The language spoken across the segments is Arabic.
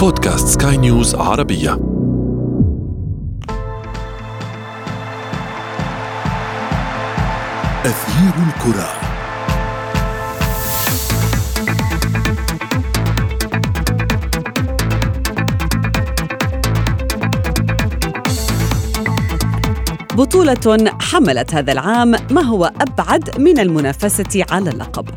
بودكاست سكاي نيوز عربية أثير الكرة بطولة حملت هذا العام ما هو أبعد من المنافسة على اللقب.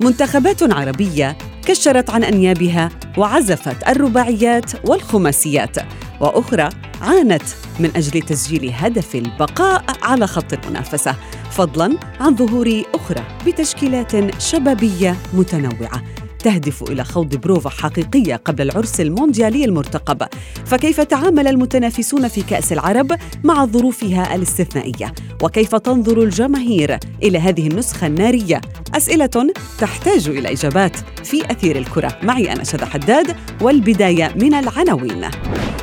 منتخبات عربية كشرت عن أنيابها وعزفت الرباعيات والخماسيات، وأخرى عانت من أجل تسجيل هدف البقاء على خط المنافسة، فضلاً عن ظهور أخرى بتشكيلات شبابية متنوعة. تهدف إلى خوض بروفا حقيقية قبل العرس المونديالي المرتقب. فكيف تعامل المتنافسون في كأس العرب مع ظروفها الاستثنائية؟ وكيف تنظر الجماهير إلى هذه النسخة النارية؟ أسئلة تحتاج إلى إجابات في أثير الكرة. معي أنا شذى حداد والبداية من العناوين.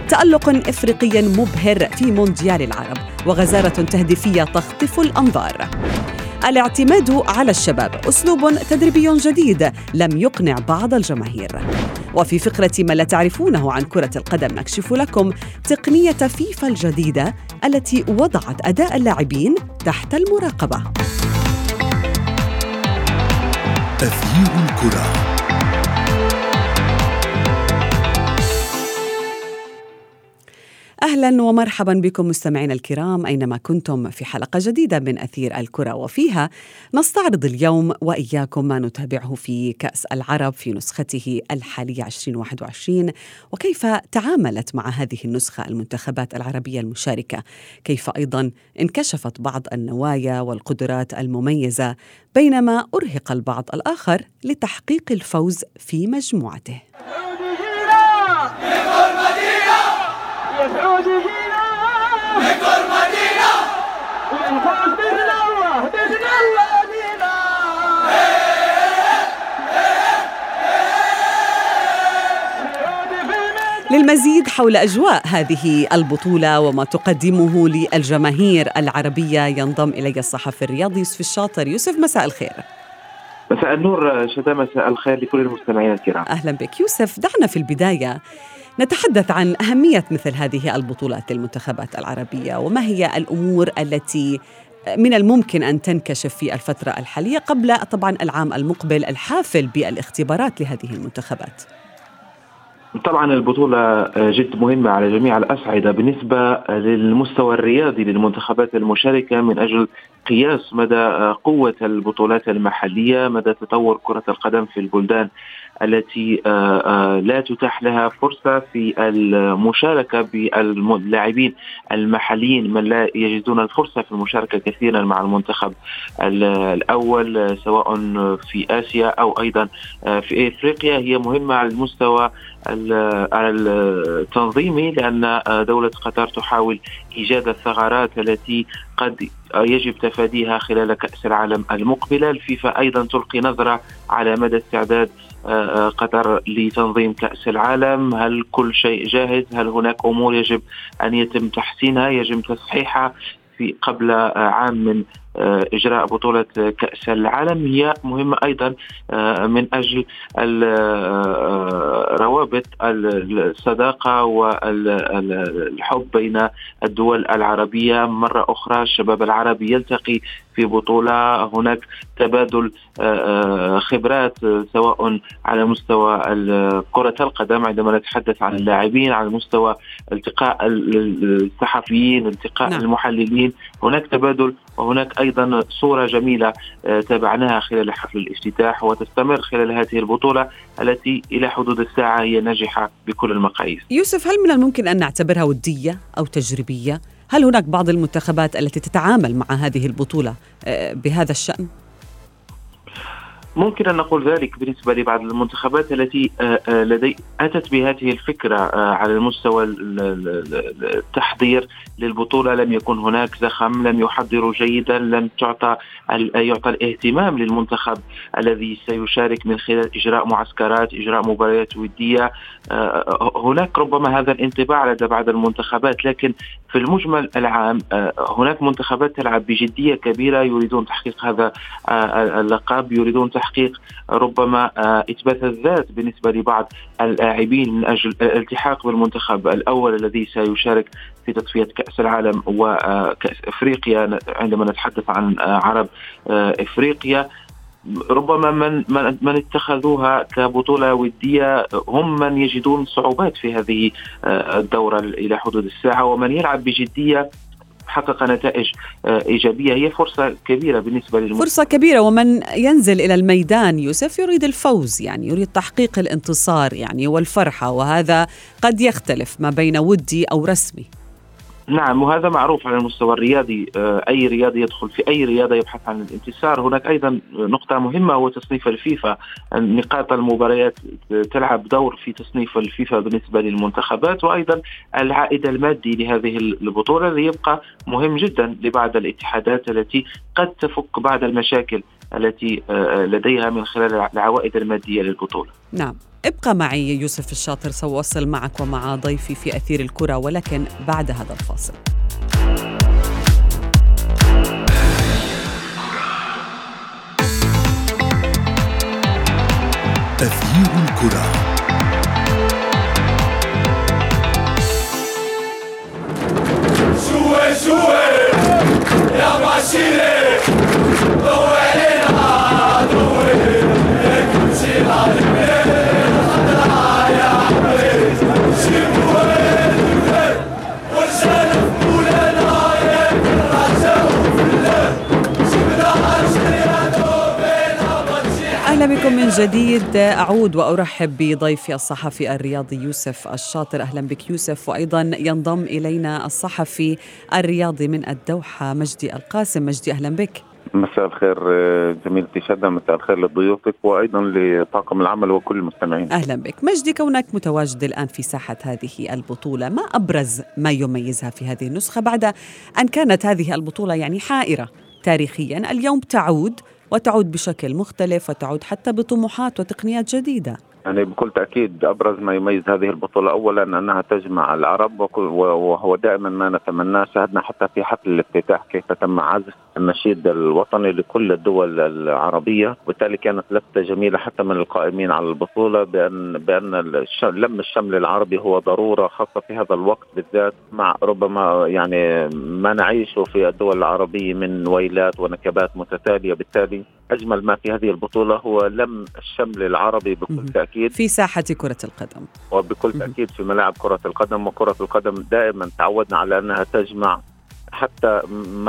تألق إفريقي مبهر في مونديال العرب وغزارة تهديفية تخطف الأنظار. الاعتماد على الشباب أسلوب تدريبي جديد لم يقنع بعض الجماهير وفي فقرة ما لا تعرفونه عن كرة القدم نكشف لكم تقنية فيفا الجديدة التي وضعت أداء اللاعبين تحت المراقبة. أثير الكرة أهلا ومرحبا بكم مستمعينا الكرام أينما كنتم في حلقة جديدة من أثير الكرة وفيها نستعرض اليوم وإياكم ما نتابعه في كأس العرب في نسخته الحالية 2021 وكيف تعاملت مع هذه النسخة المنتخبات العربية المشاركة؟ كيف أيضا انكشفت بعض النوايا والقدرات المميزة بينما أرهق البعض الآخر لتحقيق الفوز في مجموعته؟ يسعود فينا نكر مدينة ونفوز بإذن الله بإذن الله بينا للمزيد حول أجواء هذه البطولة وما تقدمه للجماهير العربية ينضم إلي الصحفي الرياضي يوسف الشاطر. يوسف مساء الخير. مساء النور شتى مساء الخير لكل المستمعين الكرام. أهلا بك. يوسف دعنا في البداية نتحدث عن أهمية مثل هذه البطولات للمنتخبات العربية وما هي الأمور التي من الممكن أن تنكشف في الفترة الحالية قبل طبعا العام المقبل الحافل بالاختبارات لهذه المنتخبات؟ طبعا البطولة جد مهمة على جميع الأصعدة بالنسبة للمستوى الرياضي للمنتخبات المشاركة من أجل قياس مدى قوة البطولات المحلية مدى تطور كرة القدم في البلدان التي آه، آه، لا تتاح لها فرصة في المشاركة باللاعبين المحليين من لا يجدون الفرصة في المشاركة كثيرا مع المنتخب الأول سواء في آسيا أو أيضا آه، في إفريقيا. هي مهمة على المستوى التنظيمي لأن دولة قطر تحاول إيجاد الثغرات التي قد يجب تفاديها خلال كأس العالم المقبلة الفيفا أيضا تلقي نظرة على مدى استعداد آه، آه، قطر لتنظيم كأس العالم. هل كل شيء جاهز؟ هل هناك أمور يجب أن يتم تحسينها يجب تصحيحها في قبل آه، عام من إجراء بطولة كأس العالم. هي مهمة أيضا آه، من أجل آه، روابط الصداقة والحب بين الدول العربية. مرة أخرى الشباب العربي يلتقي في بطولة. هناك تبادل خبرات سواء على مستوى كرة القدم عندما نتحدث عن اللاعبين على مستوى التقاء الصحفيين التقاء نعم. المحللين. هناك تبادل وهناك أيضا صورة جميلة آه، تابعناها خلال حفل الافتتاح وتستمر خلال هذه البطولة التي إلى حدود الساعة هي ناجحة بكل المقاييس. يوسف هل من الممكن أن نعتبرها ودية أو تجريبية؟ هل هناك بعض المنتخبات التي تتعامل مع هذه البطولة آه، بهذا الشأن؟ ممكن أن نقول ذلك بالنسبة لبعض المنتخبات التي آه، آه، لدي أتت بهذه الفكرة آه، على المستوى التحضير للبطولة. لم يكن هناك زخم لم يحضروا جيدا لم تعطى يعطى الاهتمام للمنتخب الذي سيشارك من خلال إجراء معسكرات إجراء مباريات ودية. هناك ربما هذا الانطباع لدى بعض المنتخبات لكن في المجمل العام هناك منتخبات تلعب بجدية كبيرة يريدون تحقيق هذا اللقب يريدون تحقيق تحقيق ربما إثبات الذات بالنسبة لبعض اللاعبين من أجل الالتحاق بالمنتخب الأول الذي سيشارك في تصفيه كأس العالم وكاس إفريقيا عندما نتحدث عن عرب إفريقيا. ربما من من من اتخذوها كبطولة ودية هم من يجدون صعوبات في هذه آه، الدورة إلى حدود الساعة ومن يلعب بجدية حقق نتائج آه، إيجابية. هي فرصة كبيرة بالنسبة للمنتخب فرصة كبيرة. ومن ينزل إلى الميدان يوسف يريد الفوز يعني يريد تحقيق الانتصار يعني والفرحة. وهذا قد يختلف ما بين ودي أو رسمي. نعم وهذا معروف على المستوى الرياضي آه، أي رياضي يدخل في أي رياضه يبحث عن الانتصار. هناك أيضا نقطة مهمة هو تصنيف الفيفا. نقاط المباريات تلعب دور في تصنيف الفيفا بالنسبة للمنتخبات وأيضا العائد المادي لهذه البطولة. اللي يبقى مهم جدا لبعض الاتحادات التي قد تفك بعض المشاكل. التي آه، لديها من خلال العوائد المادية للبطولة. نعم. ابقى معي يوسف الشاطر سأواصل معك ومع ضيفي في أثير الكرة ولكن بعد هذا الفاصل. أثير الكرة. شوي شوي. يا معشيري ضوي علينا من جديد أعود وأرحب بضيفي الصحفي الرياضي يوسف الشاطر. أهلا بك يوسف. وأيضا ينضم إلينا الصحفي الرياضي من الدوحة مجدي القاسم. مجدي أهلا بك. مساء الخير زميلتي شدة مساء الخير لضيوفك وأيضا لطاقم العمل وكل المستمعين. أهلا بك. مجدي كونك متواجد الآن في ساحة هذه البطولة ما أبرز ما يميزها في هذه النسخة بعد أن كانت هذه البطولة يعني حائرة تاريخيا؟ اليوم تعود وتعود بشكل مختلف وتعود حتى بطموحات وتقنيات جديدة. يعني بكل تأكيد أبرز ما يميز هذه البطولة اولا أنها تجمع العرب وهو دائما ما نتمناه شاهدنا حتى في حفل الافتتاح كيف تم عزف النشيد الوطني لكل الدول العربية. وبالتالي كانت لفتة جميلة حتى من القائمين على البطولة بان بأن لم الشمل العربي هو ضرورة خاصة في هذا الوقت بالذات مع ربما يعني ما نعيشه في الدول العربية من ويلات ونكبات متتالية. بالتالي أجمل ما في هذه البطولة هو لم الشمل العربي بكل تأكيد. في ساحة كرة القدم. وبكل تأكيد في ملاعب كرة القدم وكرة القدم دائما تعودنا على أنها تجمع حتى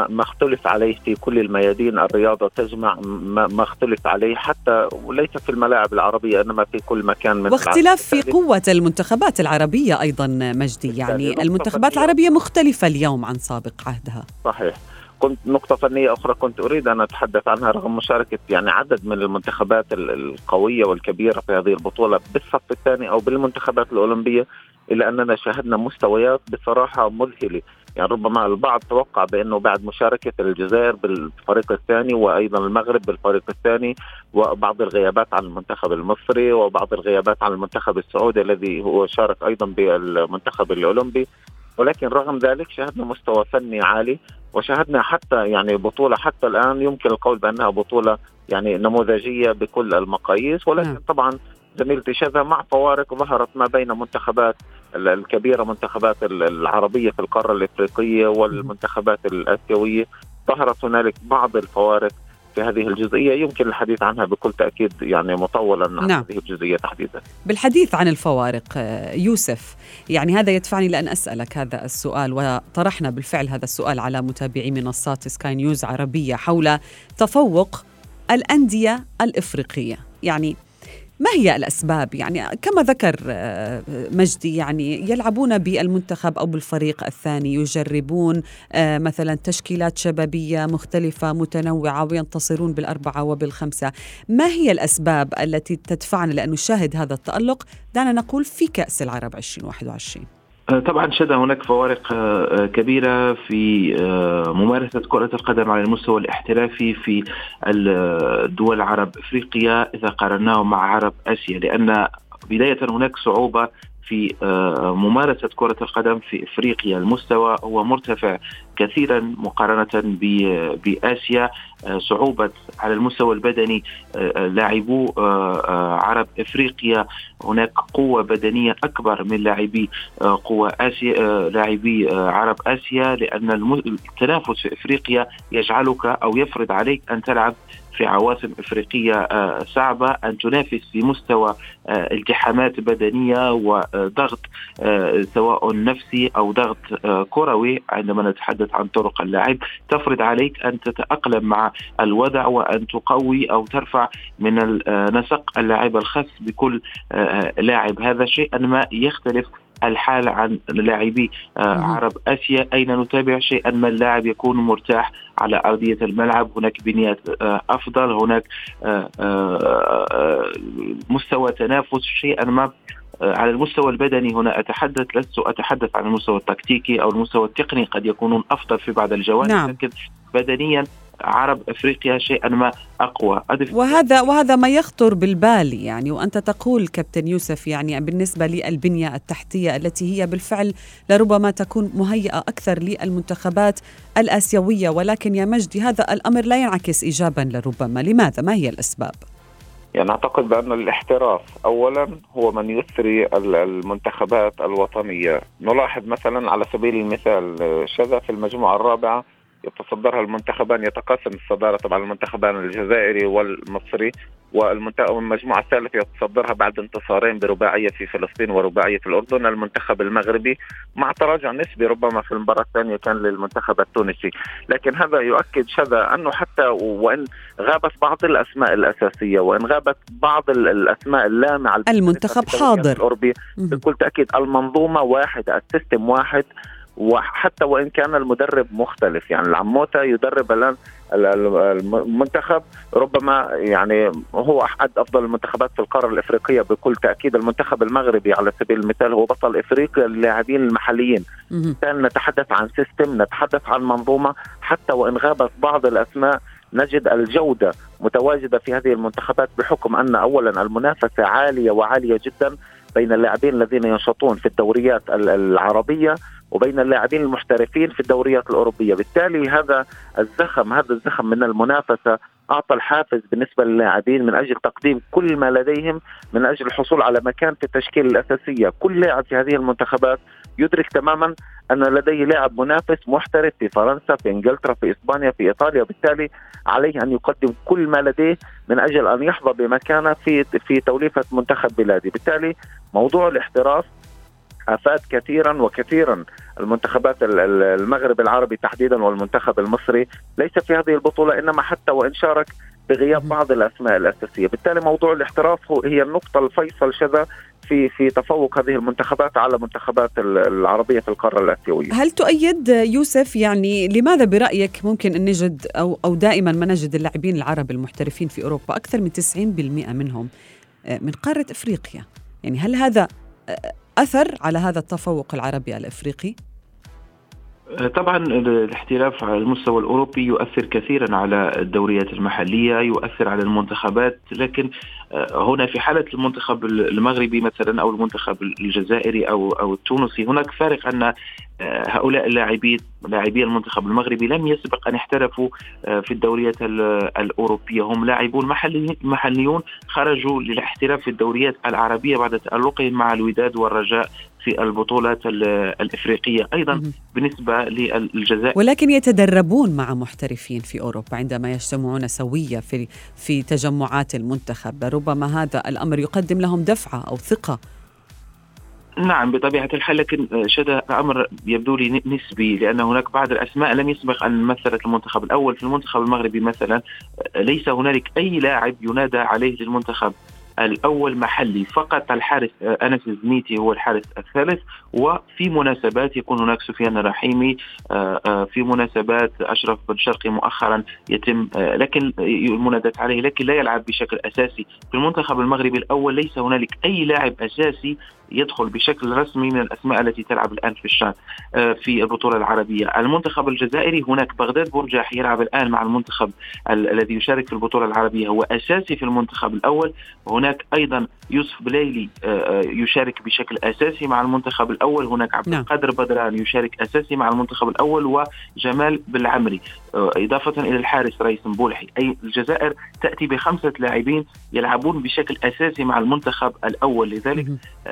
ما اختلف عليه في كل الميادين الرياضة تجمع ما اختلف عليه حتى وليس في الملاعب العربية إنما في كل مكان من واختلاف في قوة المنتخبات العربية أيضا مجدي. يعني المنتخبات العربية مختلفة اليوم عن سابق عهدها. صحيح. كنت نقطة فنية أخرى كنت أريد أن أتحدث عنها رغم مشاركة يعني عدد من المنتخبات القوية والكبيرة في هذه البطولة بالصف الثاني أو بالمنتخبات الأولمبية إلا أننا شاهدنا مستويات بصراحة مذهلة. يعني ربما البعض توقع بأنه بعد مشاركة الجزائر بالفريق الثاني وأيضا المغرب بالفريق الثاني وبعض الغيابات عن المنتخب المصري وبعض الغيابات عن المنتخب السعودي الذي هو شارك أيضا بالمنتخب الأولمبي. ولكن رغم ذلك شاهدنا مستوى فني عالي وشاهدنا حتى يعني بطولة حتى الآن يمكن القول بأنها بطولة يعني نموذجية بكل المقاييس ولكن نعم. طبعا زميلتي شذا مع فوارق ظهرت ما بين منتخبات الكبيرة منتخبات العربية في القارة الإفريقية والمنتخبات الآسيوية ظهرت هنالك بعض الفوارق في هذه الجزئية يمكن الحديث عنها بكل تأكيد يعني مطولا عن نعم. هذه الجزئية تحديدا. بالحديث عن الفوارق آه، يوسف يعني هذا يدفعني لأن أسألك هذا السؤال وطرحنا بالفعل هذا السؤال على متابعي منصات سكاي نيوز عربية حول تفوق الأندية الإفريقية، يعني ما هي الأسباب؟ يعني كما ذكر آه، مجدي يعني يلعبون بالمنتخب أو بالفريق الثاني يجربون آه، مثلا تشكيلات شبابية مختلفة متنوعة وينتصرون بالأربعة وبالخمسة. ما هي الأسباب التي تدفعنا لأن نشاهد هذا التألق؟ دعنا نقول في كأس العرب 2021 آه، طبعا شد هناك فوارق آه، آه، كبيرة في ممارسة كرة القدم على المستوى الاحترافي في الدول العرب إفريقيا إذا قارناه مع عرب آسيا لأن بداية هناك صعوبة في ممارسة كرة القدم في إفريقيا. المستوى هو مرتفع كثيرا مقارنة بآسيا. صعوبة على المستوى البدني لاعبو عرب إفريقيا. هناك قوة بدنية أكبر من لاعبي قوة آسيا لاعبي عرب آسيا لأن التنافس في إفريقيا يجعلك أو يفرض عليك أن تلعب في عواصم إفريقية آه، صعبة أن تنافس في مستوى آه، التحامات بدنية وضغط آه، سواء نفسي أو ضغط كروي. عندما نتحدث عن طرق اللاعب تفرض عليك أن تتأقلم مع الوضع وأن تقوي أو ترفع من نسق اللاعب الخاص بكل لاعب. هذا شيئا ما يختلف الحال عن لاعبي عرب آسيا. أين نتابع شيئا؟ ما اللاعب يكون مرتاح على أرضية الملعب؟ هناك بنيات آه، أفضل. هناك آه، آه، مستوى تنافس شيئا ما على المستوى البدني. هنا أتحدث لست أتحدث عن المستوى التكتيكي أو المستوى التقني. قد يكونون أفضل في بعض الجوانب نعم. لكن بدنيا عرب افريقيا شيئا ما أقوى. وهذا وهذا ما يخطر بالبال يعني وأنت تقول كابتن يوسف يعني بالنسبة للبنية التحتية التي هي بالفعل لربما تكون مهيئة أكثر للمنتخبات الآسيوية ولكن يا مجدي هذا الأمر لا ينعكس ايجابا لربما. لماذا؟ ما هي الأسباب؟ يعني أعتقد بأن الاحتراف اولا هو من يثري المنتخبات الوطنية، نلاحظ مثلا على سبيل المثال شذا في المجموعة الرابعة يتصدرها المنتخبان يتقاسم الصدارة طبعا المنتخبان الجزائري والمصري والمجموعة الثالثة يتصدرها بعد انتصارين برباعية في فلسطين ورباعية في الأردن. المنتخب المغربي مع تراجع نسبي ربما في المباراة الثانية كان للمنتخب التونسي. لكن هذا يؤكد شذا أنه حتى وإن غابت بعض الأسماء الأساسية وإن غابت بعض الأسماء اللامعة المنتخب حاضر الأوروبي بكل تأكيد المنظومة واحدة السيستم واحد وحتى وإن كان المدرب مختلف. يعني العموته يدرب الآن المنتخب ربما يعني هو أحد أفضل المنتخبات في القارة الإفريقية بكل تأكيد. المنتخب المغربي على سبيل المثال هو بطل إفريقيا للاعبين المحليين. كان نتحدث عن سيستم نتحدث عن منظومة. حتى وإن غابت بعض الأسماء نجد الجودة متواجدة في هذه المنتخبات بحكم أن اولا المنافسة عالية وعالية جدا بين اللاعبين الذين ينشطون في الدوريات العربية وبين اللاعبين المحترفين في الدوريات الأوروبية، بالتالي هذا الزخم هذا الزخم من المنافسة أعطى الحافز بالنسبة للاعبين من أجل تقديم كل ما لديهم من أجل الحصول على مكان في التشكيلة الأساسية، كل لاعب في هذه المنتخبات يدرك تماما أن لديه لاعب منافس محترف في فرنسا، في إنجلترا، في إسبانيا، في إيطاليا، وبالتالي عليه أن يقدم كل ما لديه من أجل أن يحظى بمكانة في في توليفة منتخب بلاده، بالتالي موضوع الاحتراف افاد كثيرا وكثيرا المنتخبات المغرب العربي تحديدا والمنتخب المصري ليس في هذه البطولة إنما حتى وإن شارك بغياب بعض الأسماء الأساسية، بالتالي موضوع الاحتراف هو هي النقطة الفيصل شذا في في تفوق هذه المنتخبات على المنتخبات العربية في القارة الآسيوية. هل تؤيد يوسف يعني لماذا برأيك ممكن أن نجد أو أو دائما ما نجد اللاعبين العرب المحترفين في أوروبا أكثر من 90% منهم آه، من قارة أفريقيا؟ يعني هل هذا آه، أثر على هذا التفوق العربي الأفريقي؟ طبعا الاحتراف على المستوى الأوروبي يؤثر كثيرا على الدوريات المحلية، يؤثر على المنتخبات، لكن هنا في حالة المنتخب المغربي مثلا أو المنتخب الجزائري أو أو التونسي هناك فارق أن آه، هؤلاء اللاعبين لاعبي المنتخب المغربي لم يسبق أن احترفوا آه، في الدوريات الأوروبية. هم لاعبون محليون خرجوا للاحتراف في الدوريات العربية بعد تألقهم مع الوداد والرجاء. في البطولات الإفريقية. أيضا بالنسبة للجزائر. ولكن يتدربون مع محترفين في أوروبا عندما يجتمعون سوية في في تجمعات المنتخب. ربما هذا الأمر يقدم لهم دفعة أو ثقة. نعم بطبيعة الحال لكن شد أمر يبدو لي نسبي لأن هناك بعض الأسماء لم يسبق أن مثلت المنتخب. الأول في المنتخب المغربي مثلا ليس هنالك أي لاعب ينادى عليه للمنتخب. الأول محلي فقط الحارس آه، أنس الزنيتي هو الحارس الثالث وفي مناسبات يكون هناك سفيان الرحيمي آه، آه، في مناسبات أشرف بن شرقي مؤخرا يتم لكن المنادات عليه لكن لا يلعب بشكل أساسي. في المنتخب المغربي الأول ليس هنالك أي لاعب أساسي يدخل بشكل رسمي من الأسماء التي تلعب الآن في الشان في البطولة العربية، المنتخب الجزائري هناك بغداد بورجاح يلعب الآن مع المنتخب الذي يشارك في البطولة العربية. هو أساسي في المنتخب الأول وهناك هناك أيضا يوسف بليلي يشارك بشكل أساسي مع المنتخب الأول هناك عبد نعم. القادر بدران يشارك أساسي مع المنتخب الأول وجمال بالعمري إضافة إلى الحارس رئيس مبولحي أي الجزائر تأتي بخمسة لاعبين يلعبون بشكل أساسي مع المنتخب الأول لذلك.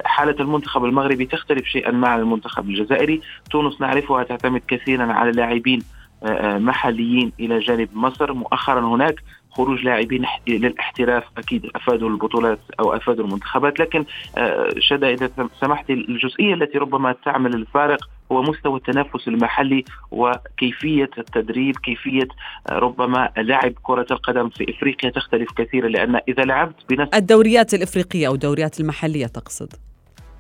حالة المنتخب المغربي تختلف شيئا ما عن المنتخب الجزائري تونس نعرفها تعتمد كثيرا على لاعبين آه، آه، محليين إلى جانب مصر مؤخرا هناك خروج لاعبين اح- للاحتراف أكيد أفادوا البطولات أو أفادوا المنتخبات لكن آه، شدا إذا سمحت الجزئية التي ربما تعمل الفارق هو مستوى التنافس المحلي وكيفية التدريب كيفية آه، ربما لعب كرة القدم في إفريقيا تختلف كثيرا لأن إذا لعبت بنفس الدوريات الإفريقية أو الدوريات المحلية تقصد؟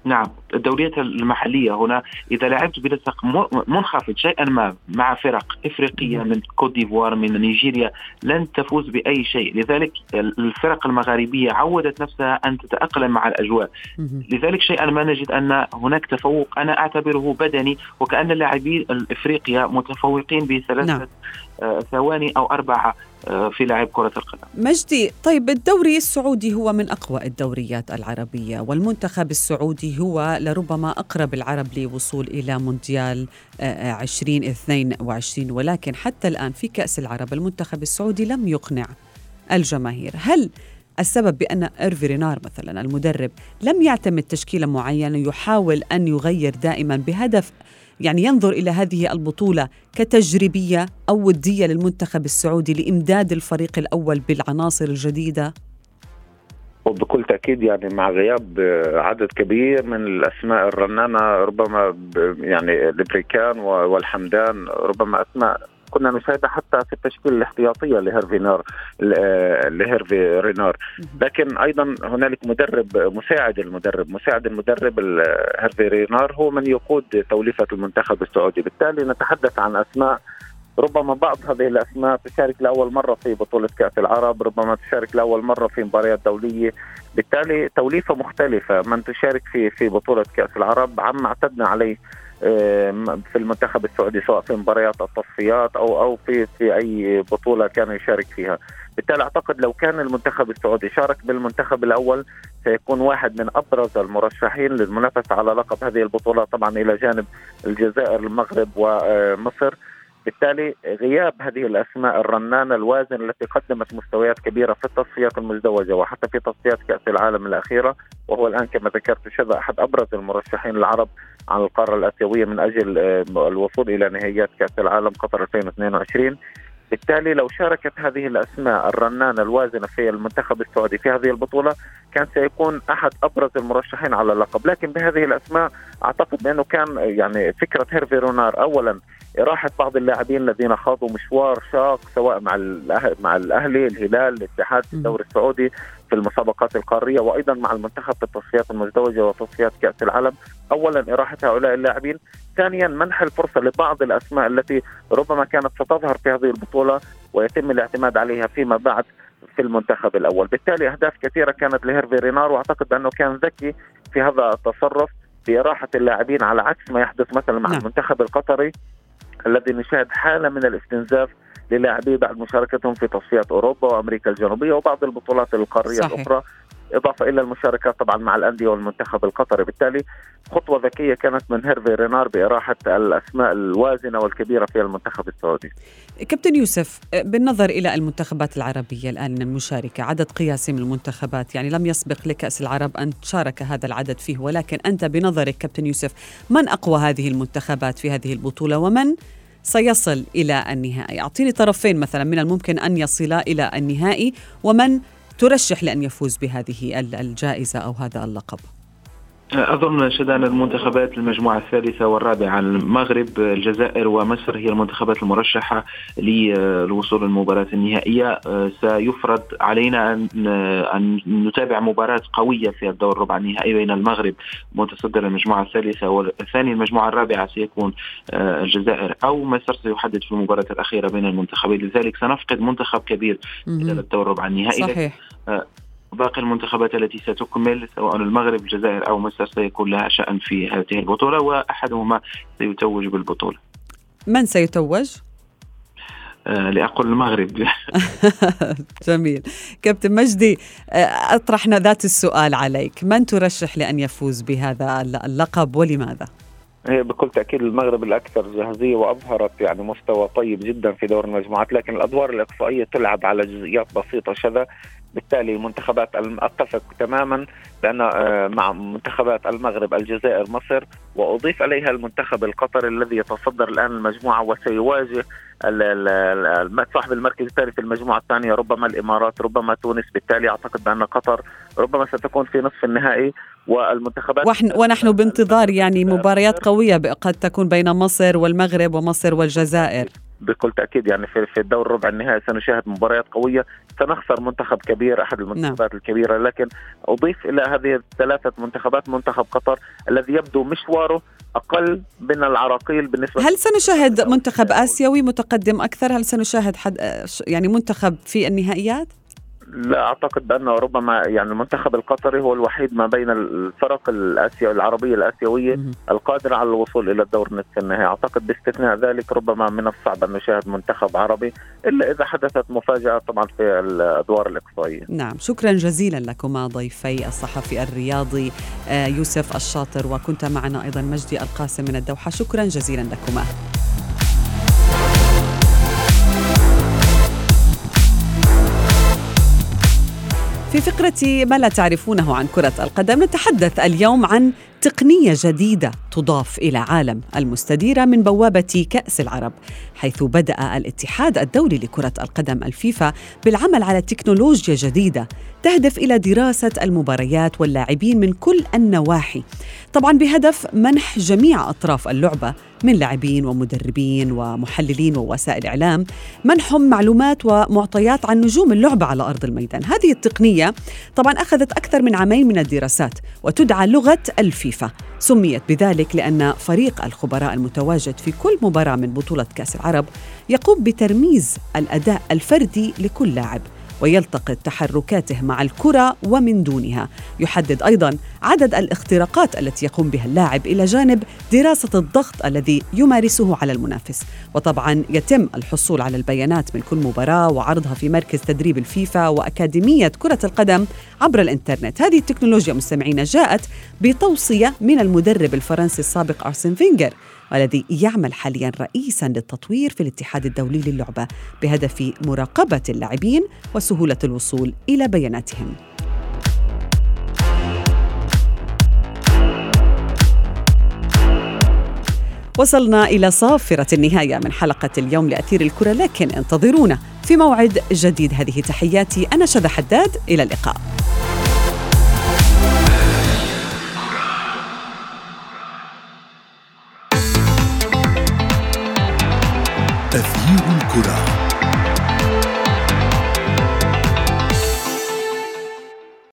نعم الدوريات المحلية هنا إذا لعبت بنسق منخفض شيئا ما مع فرق إفريقية من كوت ديفوار من نيجيريا لن تفوز بأي شيء لذلك الفرق المغاربية عودت نفسها أن تتأقلم مع الأجواء. لذلك شيئا ما نجد أن هناك تفوق أنا أعتبره بدني وكأن اللاعبين الافريقيا متفوقين بثلاثة نعم. آه، ثواني أو أربعة آه، في لعب كرة القدم. مجدي طيب الدوري السعودي هو من أقوى الدوريات العربية والمنتخب السعودي هو لربما أقرب العرب لوصول إلى مونديال آه، آه، 2022 ولكن حتى الآن في كأس العرب المنتخب السعودي لم يقنع الجماهير. هل السبب بأن إيرفي رينار مثلا المدرب لم يعتمد تشكيلة معينة يحاول أن يغير دائما بهدف يعني ينظر إلى هذه البطولة كتجريبية أو ودية للمنتخب السعودي لإمداد الفريق الأول بالعناصر الجديدة؟ وبكل تأكيد يعني مع غياب آه، عدد كبير من الأسماء الرنانة ربما يعني البريكان والحمدان ربما أسماء كنا نشاهدها حتى في التشكيله الاحتياطية لهيرفي نار ل- آه، لهيرفي رينار لكن أيضا هنالك مدرب مساعد المدرب مساعد المدرب ال- هيرفي رينار هو من يقود توليفة المنتخب السعودي. بالتالي نتحدث عن أسماء ربما بعض هذه الأسماء تشارك لأول مرة في بطولة كأس العرب، ربما تشارك لأول مرة في مباريات دولية، بالتالي توليفة مختلفة من تشارك في في بطولة كأس العرب عما اعتدنا عليه في المنتخب السعودي سواء في مباريات التصفيات أو أو في في أي بطولة كان يشارك فيها، بالتالي أعتقد لو كان المنتخب السعودي شارك بالمنتخب الأول سيكون واحد من أبرز المرشحين للمنافسة على لقب هذه البطولة طبعا إلى جانب الجزائر المغرب ومصر. بالتالي غياب هذه الأسماء الرنانة الوازنة التي قدمت مستويات كبيرة في التصفيات المزدوجة وحتى في تصفيات كأس العالم الأخيرة وهو الآن كما ذكرت شذا أحد أبرز المرشحين العرب على القارة الأسيوية من أجل آه، الوصول إلى نهائيات كأس العالم قطر 2022 بالتالي لو شاركت هذه الأسماء الرنانة الوازنة في المنتخب السعودي في هذه البطولة كان سيكون أحد أبرز المرشحين على اللقب. لكن بهذه الأسماء أعتقد بأنه كان يعني فكرة هيرفي رونار اولا إراحة بعض اللاعبين الذين خاضوا مشوار شاق سواء مع الأهل مع الأهلي الهلال الاتحاد في الدوري السعودي في المسابقات القارية وأيضا مع المنتخب في التصفيات المزدوجة وتصفيات كأس العالم. أولا إراحة هؤلاء اللاعبين. ثانيا منح الفرصة لبعض الأسماء التي ربما كانت ستظهر في هذه البطولة ويتم الاعتماد عليها فيما بعد في المنتخب الأول. بالتالي أهداف كثيرة كانت لهيرفي رينار وأعتقد أنه كان ذكي في هذا التصرف بإراحة اللاعبين على عكس ما يحدث مثلا مع نعم. المنتخب القطري. الذي نشاهد حالة من الاستنزاف للاعبيه بعد مشاركتهم في تصفيات أوروبا وأمريكا الجنوبية وبعض البطولات القارية صحيح. الأخرى إضافة إلى المشاركات طبعا مع الأندية والمنتخب القطري. بالتالي خطوة ذكية كانت من هيرفي رينار بإراحة الأسماء الوازنة والكبيرة في المنتخب السعودي. كابتن يوسف بالنظر إلى المنتخبات العربية الآن المشاركة عدد قياسي من المنتخبات يعني لم يسبق لكأس العرب أن شارك هذا العدد فيه ولكن أنت بنظرك كابتن يوسف من أقوى هذه المنتخبات في هذه البطولة ومن سيصل إلى النهائي؟ أعطيني طرفين مثلا من الممكن أن يصلا إلى النهائي ومن ترشح لأن يفوز بهذه الجائزة أو هذا اللقب. أظن شدان المنتخبات المجموعة الثالثة والرابعة المغرب الجزائر ومصر هي المنتخبات المرشحة للوصول للمباراة النهائية. سيفرض علينا أن أن نتابع مباراة قوية في الدور ربع النهائي بين المغرب متصدر المجموعة الثالثة والثاني المجموعة الرابعة سيكون الجزائر أو مصر. سيحدد في المباراة الأخيرة بين المنتخبين. لذلك سنفقد منتخب كبير إلى الدور ربع النهائي. صحيح. باقي المنتخبات التي ستكمل سواء المغرب الجزائر أو مصر سيكون لها شأن في هذه البطولة وأحدهما سيتوج بالبطولة. من سيتوج؟ لاقول المغرب. جميل. كابتن مجدي أطرحنا ذات السؤال عليك. من ترشح لأن يفوز بهذا اللقب ولماذا؟ هي بكل تأكيد المغرب الأكثر جاهزية واظهرت يعني مستوى طيب جدا في دور المجموعات لكن الأدوار الإقصائية تلعب على جزئيات بسيطة شذا. بالتالي المنتخبات أتفق تماما بأن آه، مع منتخبات المغرب الجزائر مصر وأضيف عليها المنتخب القطري الذي يتصدر الآن المجموعة وسيواجه صاحب المركز الثاني في المجموعة الثانية ربما الإمارات ربما تونس. بالتالي أعتقد بأن قطر ربما ستكون في نصف النهائي والمنتخبات ونحن, ونحن بانتظار يعني مباريات قوية قد تكون بين مصر والمغرب ومصر والجزائر. بكل تأكيد يعني في في الدور ربع النهائي سنشاهد مباريات قوية سنخسر منتخب كبير أحد المنتخبات نعم. الكبيرة لكن أضيف إلى هذه الثلاثة منتخبات منتخب قطر الذي يبدو مشواره أقل من العراقيل بالنسبة هل سنشاهد منتخب آسيوي متقدم أكثر هل سنشاهد حد يعني منتخب في النهائيات لا أعتقد بانه ربما يعني المنتخب القطري هو الوحيد ما بين الفرق الاسيا العربية الآسيوية القادرة على الوصول إلى الدور نصف النهائي، أعتقد باستثناء ذلك ربما من الصعب أن نشاهد منتخب عربي إلا إذا حدثت مفاجأة طبعا في الأدوار الإقصائية. نعم، شكرا جزيلا لكما ضيفي الصحفي الرياضي آه، يوسف الشاطر وكنت معنا أيضا مجدي القاسم من الدوحة، شكرا جزيلا لكما. في فقرة ما لا تعرفونه عن كرة القدم نتحدث اليوم عن تقنية جديدة تضاف إلى عالم المستديرة من بوابة كأس العرب حيث بدأ الاتحاد الدولي لكرة القدم الفيفا بالعمل على تكنولوجيا جديدة تهدف إلى دراسة المباريات واللاعبين من كل النواحي. طبعا بهدف منح جميع أطراف اللعبة من لاعبين ومدربين ومحللين ووسائل إعلام منحهم معلومات ومعطيات عن نجوم اللعبة على أرض الميدان. هذه التقنية طبعا أخذت أكثر من عامين من الدراسات وتدعى لغة الفيفا. سميت بذلك لأن فريق الخبراء المتواجد في كل مباراة من بطولة كأس العرب يقوم بترميز الأداء الفردي لكل لاعب. ويلتقط تحركاته مع الكرة ومن دونها. يحدد أيضا عدد الاختراقات التي يقوم بها اللاعب إلى جانب دراسة الضغط الذي يمارسه على المنافس. وطبعا يتم الحصول على البيانات من كل مباراة وعرضها في مركز تدريب الفيفا وأكاديمية كرة القدم عبر الإنترنت. هذه التكنولوجيا مستمعين جاءت بتوصية من المدرب الفرنسي السابق أرسن فينجر. والذي يعمل حاليا رئيسا للتطوير في الاتحاد الدولي للعبة بهدف مراقبة اللاعبين وسهولة الوصول إلى بياناتهم. وصلنا إلى صافرة النهاية من حلقة اليوم لأثير الكرة لكن انتظرونا في موعد جديد. هذه تحياتي أنا شذى حداد. إلى اللقاء.